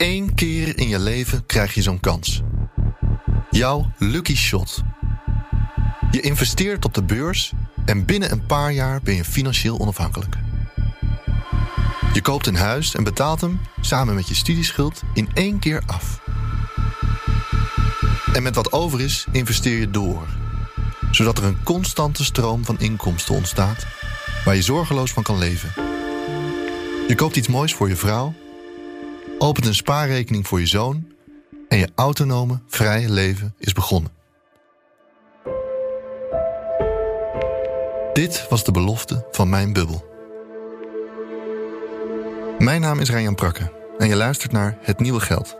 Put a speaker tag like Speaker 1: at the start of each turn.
Speaker 1: één keer in je leven krijg je zo'n kans. Jouw lucky shot. Je investeert op de beurs en binnen een paar jaar ben je financieel onafhankelijk. Je koopt een huis en betaalt hem samen met je studieschuld in één keer af. En met wat over is, investeer je door. Zodat er een constante stroom van inkomsten ontstaat waar je zorgeloos van kan leven. Je koopt iets moois voor je vrouw, opent een spaarrekening voor je zoon en je autonome, vrije leven is begonnen. Dit was de belofte van mijn bubbel. Mijn naam is Ryan Prakke en je luistert naar Het Nieuwe Geld.